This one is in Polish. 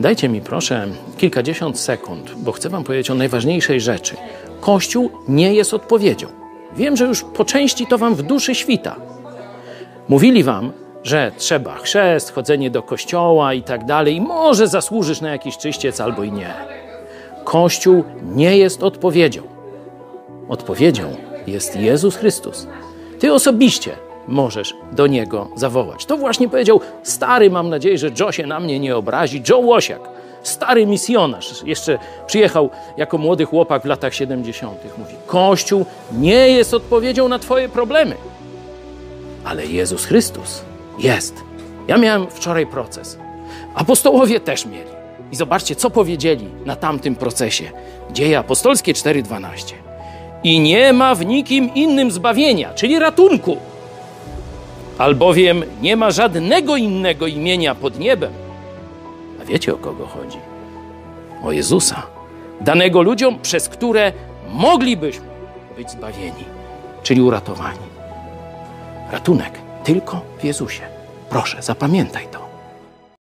Dajcie mi proszę kilkadziesiąt sekund, bo chcę Wam powiedzieć o najważniejszej rzeczy. Kościół nie jest odpowiedzią. Wiem, że już po części to Wam w duszy świta. Mówili Wam, że trzeba chrzest, chodzenie do kościoła i tak dalej, i może zasłużysz na jakiś czyściec albo i nie. Kościół nie jest odpowiedzią. Odpowiedzią jest Jezus Chrystus. Ty osobiście możesz do Niego zawołać. To właśnie powiedział stary, mam nadzieję, że Joe się na mnie nie obrazi, Joe Łosiak, stary misjonarz. Jeszcze przyjechał jako młody chłopak w latach 70. Mówi, Kościół nie jest odpowiedzią na Twoje problemy, ale Jezus Chrystus jest. Ja miałem wczoraj proces. Apostołowie też mieli. I zobaczcie, co powiedzieli na tamtym procesie. Dzieje apostolskie 4:12. I nie ma w nikim innym zbawienia, czyli ratunku. Albowiem nie ma żadnego innego imienia pod niebem. A wiecie o kogo chodzi? O Jezusa, danego ludziom, przez które moglibyśmy być zbawieni, czyli uratowani. Ratunek tylko w Jezusie. Proszę, zapamiętaj to.